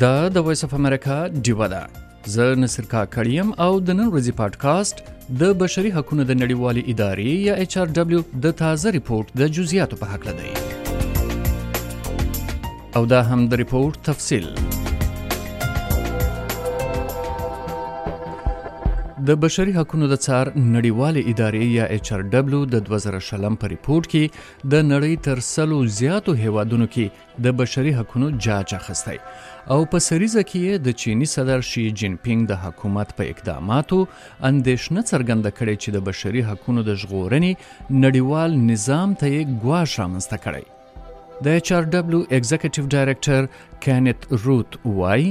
دا د وایس اف امریکا دیوه ده زه نصر کاکړیم او د نن ورځې پادکاسټ د بشري حقوقو د نړیوالې ادارې یا ایچ آر ډبلیو د تازه ریپورت د جزئیاتو په حق لدی او دا هم د ریپورت تفصیل د بشري حقوقو د څار نړیوالې ادارې یا ایچ آر ډبلیو د 2000 شلم په ریپورت کې د نړۍ تر سلو زیاتو هیوادونو کې د بشري حقونو جاج اخیستی او په سریزه کې یې د چیني صدر شي جین پینګ د حکومت په اقداماتو اندېښنه څرګنده کړې چې د بشري حقونو د ژغورنې نړیوال نظام ته یې ګواښ رامنځته کړی د ایچ آر ډبلیو ایگزیکټیو ډایریکټر کینیت روت وایي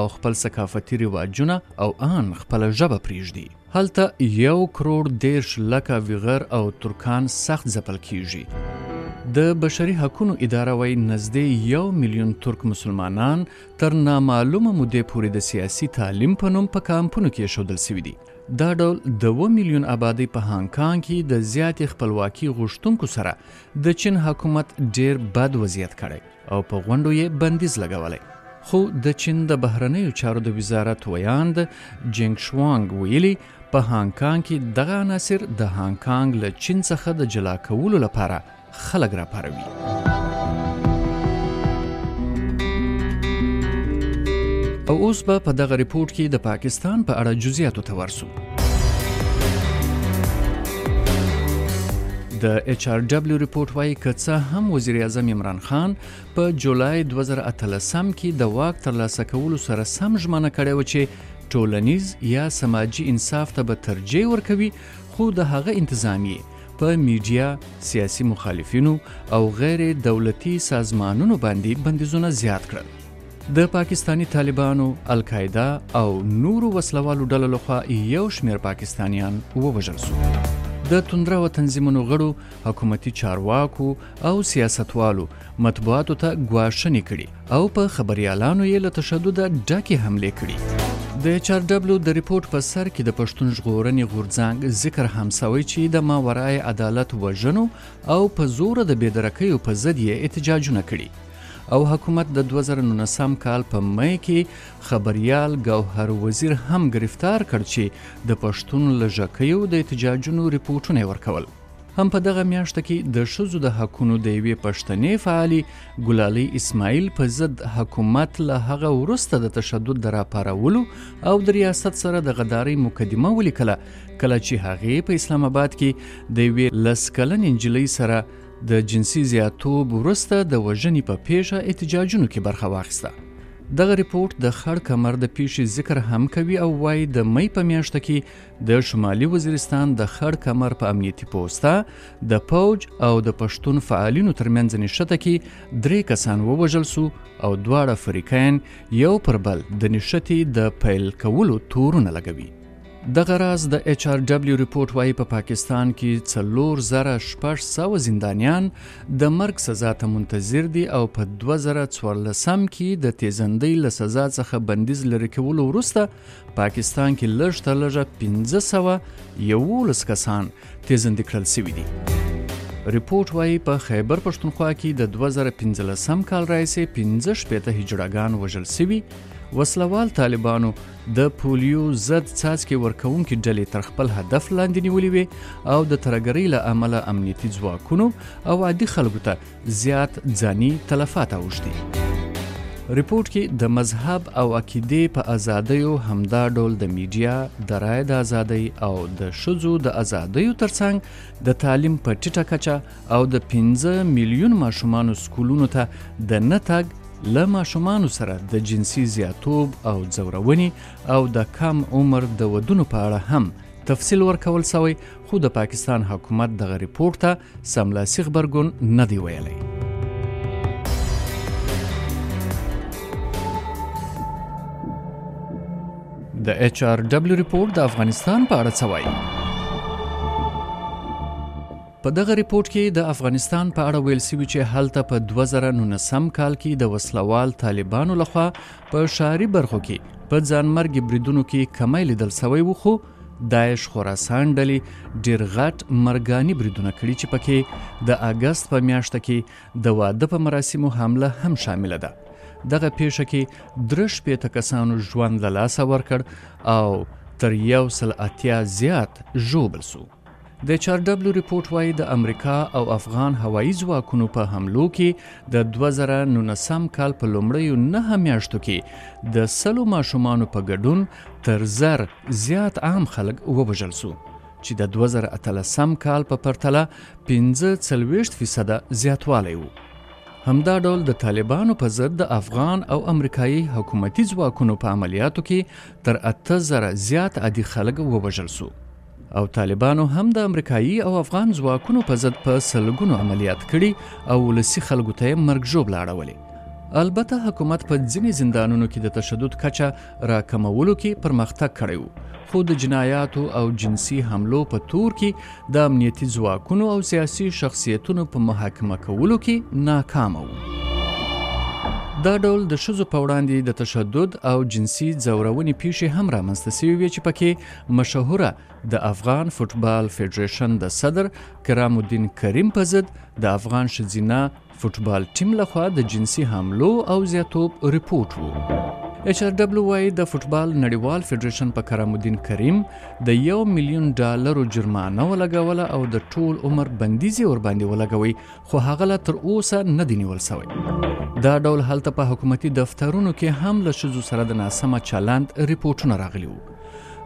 او خپل ثقافتي رواجونه او آن خپله ژبه پریږدي هلته یو کروړ دیرش لکه ویغر او ترکان سخت ځپل کیږي د بشري حقونو اداره وای نزدې یو میلیون ترک مسلمانان تر نامعلومه مودې پورې د سیاسي تعلیم په نوم په کامپونو کې شودل شوي دي دا ډول د و میلیون آبادی په هانګ کانګ کې د زیاتې خپلواکي غوښتونکو سره د چین حکومت ډیر بد وضعیت کړی او په غونډو یې بندیز لګولی. خو د چین د بهرنیو چارو د وزارت ویاند جنګ شوانګ ویلي په هانګ کانګ کې دغه عناصر د هانګ کانګ له چین څخه د جلا کولو لپاره خلک راپاروي. او اوس به په دغه رپورټ کې د پاکستان په اړه جزئیاتو ته ورسو. د ایچ آر ډبلیو رپورت وایي که څه هم وزیر اعظم عمران خان په جولای 2013 کې د واک ترلاسه کولو سره سم ژمنه کړې و چې ټولنیز یا سماجی انصاف ته به ترجیح ورکوي خو د هغه انتظامیه په میډیا، سیاسي مخالفینو او غیر دولتي سازمانونو باندې بندیزونه زیات کړل. د پاکستاني طالبانو، القاعده او نورو وسلوالو ډلو لخوا یو شمېر پاکستانیان ووژل شو. د تندروه تنظیمونو غړو، حکومتي چارواکو او سیاستوالو مطبوعاتو ته ګواښنې کړي او په خبریالانو یې له تشدده ډکې حملې کړي. د چار ډبلو د رپورټ په سر کې د پښتون ژغورنې غورځنګ ذکر هم سوی چې د ماورای عدالت وژنو او په زور د بېدرکیو په ضد یې احتجاجونه کړي او حکومت د دوه زره نولسم کال په مې کې خبریال ګوهر وزیر هم گرفتار کړ چې د پښتون لږکیو د احتجاجونو رپورټونه ورکول هم په دغه میاشت کې د شزو د حقونو د یوې پښتنې فعالي ګلالي اسماعیل په ضد حکومت له هغه ورسته د تشدد د راپارولو او د ریاست سره د غداري مقدمه ولیکله کله چې هغه په اسلام آباد کې د یوې لسکلن انجلۍ سره د جنسي زیاتوب وروسته د وژنې په پیښه احتجاجونو کې برخه واخیسته. دغه رپورټ د خړ کمر د پیښې ذکر هم کوي او وایي د مې په میاشت کې د شمالي وزیرستان د خړ کمر په امنیتي پوسته د پوج او د پښتون فعالینو ترمنځ نشته کې درې کسان ووژل سو او دواړه فریقین یو پر بل د نشتی د پیل کولو تورونه لګوي. دغه راز د اچ آر ډبلیو رپورټ وایي په پاکستان کې څلور زره شپږ سوه زندانیان د مرګ سزا ته منتظر دي او په دوه زره څوارلسم کې د تیزندۍ له سزا څخه بندیز لرې کولو وروسته پاکستان کې لږ تر لږه پنځه سوه یوولس کسان تیزندي کړل سوي دي. رپورټ وایي په خیبر پښتونخوا کې د 2015 کال راهیسې 15 شپېته هجړاګان وژل شوي وسلوال طالبانو د پولیو ضد څاڅکې ورکوونکې ډلې تر خپل هدف لاندې نیولې وي او د ترګرۍ له امله امنیتي ځواکونو او عادي خلکو ته زیات ځاني تلفات اوښتي رپورټ کې د مذهب او عقیده په ازادیو همدا ډول د میډیا د رای د ازادۍ او د شذو د ازادیو ترڅنګ د تعلیم په ټیټه کچه او د پنځه میلیون ماشومانو سکولونو ته د نه تګ له ماشومانو سره د جنسي زیاتوب او ځورونې او د کم عمر د ودونو په اړه هم تفصیل ورکول سوی خو د پاکستان حکومت دغه رپورټ ته سملاسي غبرګون نه دی ویلی د ایچ آر ډبلیو رپورټ د افغانستان په اړه څه وایي په دغه رپوټ کې د افغانستان په اړه ویل سوي چې هلته په 2019 کال کې د وسلوال طالبانو لخوا په شهري برخو کې په ځانمرګي بریدونو کې کمی لیدل سوی و خو داعش خراسان ډلې ډیر غټ مرګاني بریدونه کړي چې پکې د اگست په میاشت کې د واده په مراسمو حمله هم شامل ده دغه پیښه کې درش پېته کسانو ژوند له لاسه ورکړ او تر یو سل اتیا زیات ژوبل سو د چارډبلو رپورټ وايي د امریکا او افغان هوایي ځواکونو په حملو کې د 2019 کال په لومړیو نه میاشتو کې د سلو ماشومانو په ګډون تر زر زیات عام خلک ووژل سو چې د 2013 کال په پرتله 15 فیصد زیاتوالی وو همدا ډول د طالبانو په ضد د افغان او امریکایي حکومتي ځواکونو په عملیاتو کې تر 8000 زیات عادي خلک ووژل شو او طالبانو هم د امریکایي او افغان ځواکونو په ضد په سلګونو عملیات کړي او ولسي خلکو ته یې مرګ ژوبله اړولې البته حکومت په ځینې زندانونو کې د تشدد کچه راکمولو کې پرمختګ کړی وو خو د جنایاتو او جنسي حملو په تور کې د امنیتي ځواکونو او سیاسي شخصیتونو په محاکمه کولو کې ناکام وو دا ډول د شزو په وړاندې د تشدد او جنسي ځورونې پیښې هم رامنځته شوې وې چې پکې مشهوره د افغان فوټبال فدریشن د صدر کرام الدین کریم په ضد د افغان شزینا فوټبال ټیم لخوا د جنسي حملو او زیاتوب رپورټ وو ایچ آر ډبلیو وايي د فوټبال نړیوال فدریشن په کرام الدین کریم د یو میلیون ډالرو جرمانه ولګوله او د ټول عمر بندیزي ور باندې ولګوي خو هغه لا تر اوسه نه دی نیول شوی دا ډول هلته په حکومتي دفترونو کې هم له شذو سره د ناسمه چلند رپورټونه راغلي وو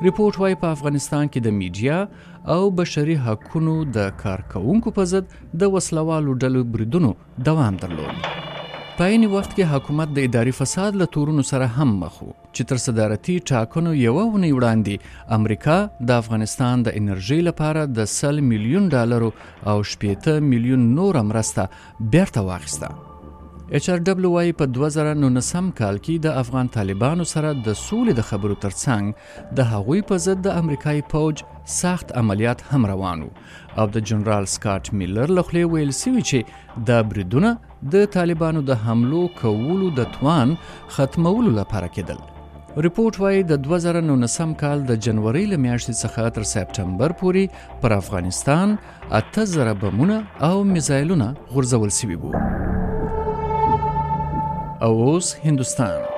رپورټ وایي په افغانستان کې د میډیا او بشري حقونو د کارکوونکو په ضد د وسلوالو ډلو بریدونو دوام درلود. په عین وخت کې حکومت د اداري فساد له تورونو سره هم مخ وو چې تر صدارتي ټاکنو یوه اونۍ وړاندې امریکا د افغانستان د انرژۍ لپاره د سل میلیون ډالرو او شپېته میلیون نوره مرسته بېرته واخیسته. اېچ ار ډبلو وايي په دوه زره نولسم کال کې د افغان طالبانو سره د سولې د خبرو ترڅنګ د هغوی په ضد د امریکایي پوج سخت عملیات هم روان او د جنرال سکاټ میلر له خولې ویل سوي چې دا بریدونه د طالبانو د حملو کولو د توان ختمولو لپاره کېدل رپورټ وایي د 2019 کال د جنورۍ له میاشتې څخه تر سپټمبر پورې پر افغانستان اته زره بمونه او میزایلونه غورځول شوي وو او اوس هندوستان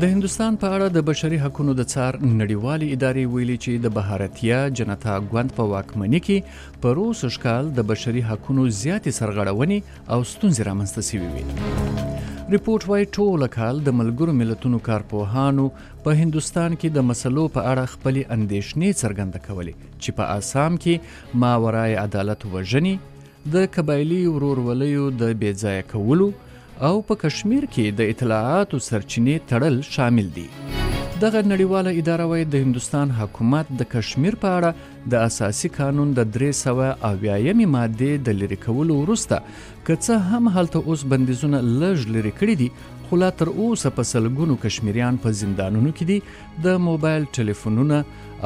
د هندستان په اړه د بشري حقوقو د څار نړیوالې ادارې ویلي چې د بهارتیا جنتا ګوند په واکمنۍ کې په روس شکال د بشري حقوقو زیاتې سرغړونې او ستونزې رامنځته شوې وي ریپورت وايي ټول کال د ملګرو ملتونو کارپوهانو په هندوستان کې د مسلو په اړه خپلې اندېښنې څرګنده کولې چې په آسام کې ماورای عدالت وژنې د قبایلي وروروليو د بېځایه کولو او په کشمیر کې د اطلاعاتو سرچینې تړل شامل دي دغه نړیواله اداره وایي د هندستان حکومت د کشمیر په اړه د اساسي قانون د 380مې ماده د لری کولو وروسته که څه هم هلته اوس بندیزونه لږ لری کړی دي خو لا تر اوسه په سلګونو کشمیریان په زندانونو کې دي د موبایل ټلیفونونه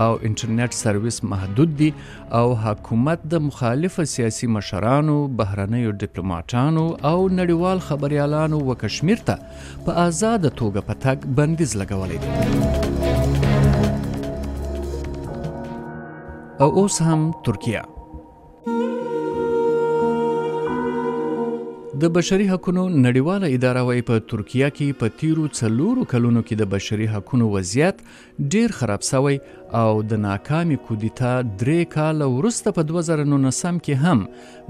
او انټرنیټ سرویس محدود دي او حکومت د مخالف سیاسي مشرانو بهرنیو ډیپلوماټانو او نړیوال خبريالانو و کشمیر ته په آزاد توګه په تګ بندیز لګولې دي او اوس هم ترکیه د بشري حقوقو نړیواله اداره وايي په ترکیه کې په تیرو څلورو کلونو کې د بشري حقوقو وضعیت ډیر خراب شوی او د ناکامې کودتا درې کال وروسته په 2019 کې هم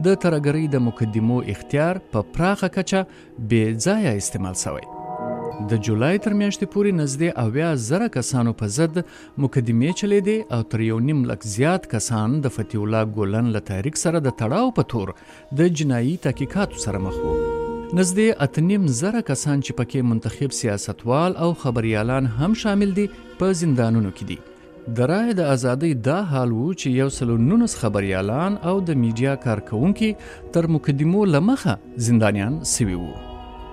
د ترګری د مقدمو اختیار په پراخه کچه بې ځایه استعمال شوی. د جولای تر میاشتې پورې نزدې اویا زره کسانو په ضد مقدمې چلیدې او تر یو نیم لک زیات کسان د فتح الله ګولن له تحریک سره د تړاو په تور د جنایي تحقیقاتو سره مخ وو. نزدې اته نیم زره کسان چې پکې منتخب سیاستوال او خبریالان هم شامل دي په زندانونو کې دي. د رایې د ازادۍ دا حال و چې یو سل او نولس خبریالان او د میډیا کارکوونکي تر مقدمو له مخه زندانیان سوي وو.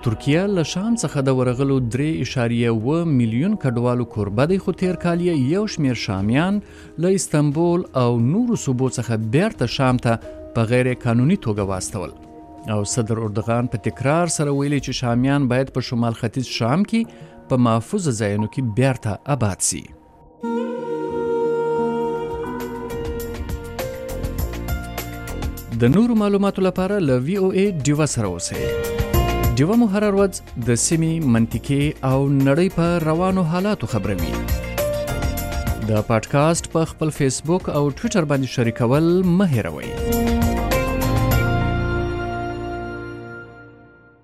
ترکیه له شام څخه د ورغلو درې اشاریه و میلیون کډوالو کوربه دی خو تیر کال یې یو شمیر شامیان له استنبول او نورو صوبو څخه بیرته شام ته په غیر قانوني توګه واستول او صدر اردوغان په تکرار سره ویلي چې شامیان باید په شمال ختیځ شام کې په محفوظ ځایونو کې بیرته آباد سي. د نورو معلوماتو لپاره له وی او ای ډیوه سره اوسئ ډیوه مو هر ورځ د سیمې منطقي او نړۍ په روانو حالاتو خبروي د پادکاسټ په خپل فیسبوک او ټویټر باندې شریکول مه هېروئ